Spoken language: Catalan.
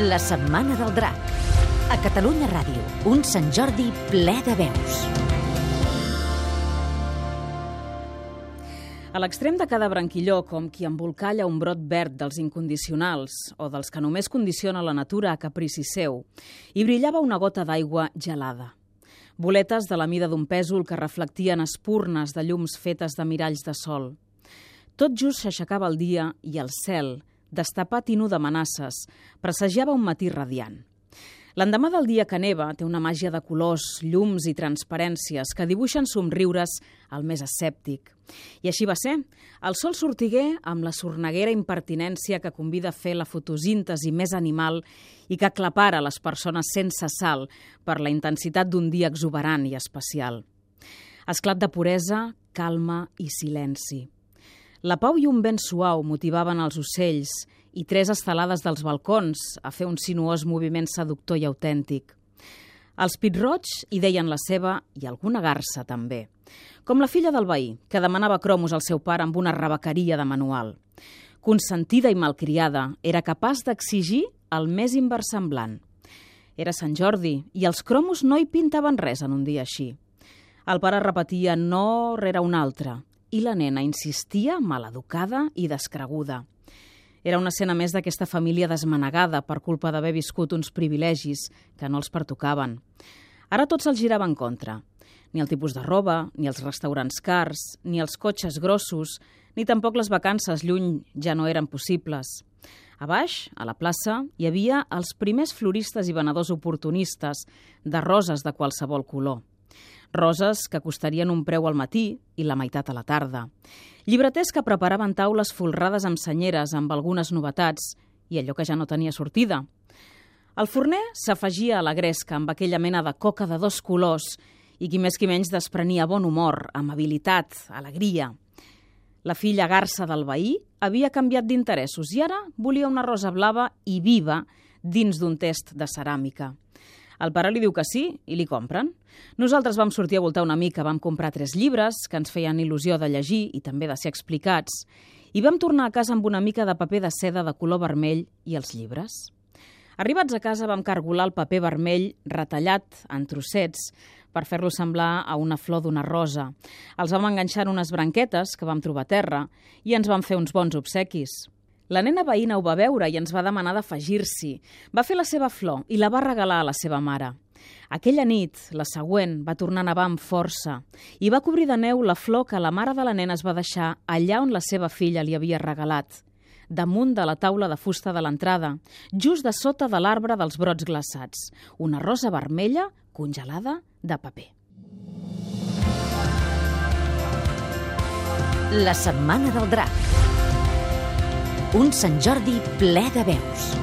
La Setmana del Drac. A Catalunya Ràdio, un Sant Jordi ple de veus. A l'extrem de cada branquilló, com qui embolcalla un brot verd dels incondicionals o dels que només condiciona la natura a caprici seu, hi brillava una gota d'aigua gelada. Boletes de la mida d'un pèsol que reflectien espurnes de llums fetes de miralls de sol. Tot just s'aixecava el dia i el cel, destapat i nu d'amenaces, presagiava un matí radiant. L'endemà del dia que neva té una màgia de colors, llums i transparències que dibuixen somriures al més escèptic. I així va ser. El sol sortigué amb la sorneguera impertinència que convida a fer la fotosíntesi més animal i que aclapara les persones sense sal per la intensitat d'un dia exuberant i especial. Esclat de puresa, calma i silenci. La pau i un vent suau motivaven els ocells i tres estelades dels balcons a fer un sinuós moviment seductor i autèntic. Els pitrots hi deien la seva i alguna garça també. Com la filla del veí, que demanava cromos al seu pare amb una rebequeria de manual. Consentida i malcriada, era capaç d'exigir el més inversemblant. Era Sant Jordi i els cromos no hi pintaven res en un dia així. El pare repetia no rere un altre i la nena insistia maleducada i descreguda. Era una escena més d'aquesta família desmanegada per culpa d'haver viscut uns privilegis que no els pertocaven. Ara tot se'ls girava en contra. Ni el tipus de roba, ni els restaurants cars, ni els cotxes grossos, ni tampoc les vacances lluny ja no eren possibles. A baix, a la plaça, hi havia els primers floristes i venedors oportunistes de roses de qualsevol color. Roses que costarien un preu al matí i la meitat a la tarda. Llibreters que preparaven taules folrades amb senyeres amb algunes novetats i allò que ja no tenia sortida. El forner s'afegia a la gresca amb aquella mena de coca de dos colors i qui més qui menys desprenia bon humor, amabilitat, alegria. La filla garça del veí havia canviat d'interessos i ara volia una rosa blava i viva dins d'un test de ceràmica. El pare li diu que sí i li compren. Nosaltres vam sortir a voltar una mica, vam comprar tres llibres que ens feien il·lusió de llegir i també de ser explicats i vam tornar a casa amb una mica de paper de seda de color vermell i els llibres. Arribats a casa vam cargolar el paper vermell retallat en trossets per fer-lo semblar a una flor d'una rosa. Els vam enganxar en unes branquetes que vam trobar a terra i ens van fer uns bons obsequis. La nena veïna ho va veure i ens va demanar d'afegir-s'hi. Va fer la seva flor i la va regalar a la seva mare. Aquella nit, la següent, va tornar a nevar amb força i va cobrir de neu la flor que la mare de la nena es va deixar allà on la seva filla li havia regalat, damunt de la taula de fusta de l'entrada, just de sota de l'arbre dels brots glaçats, una rosa vermella congelada de paper. La Setmana del Drac. Un Sant Jordi ple de veus.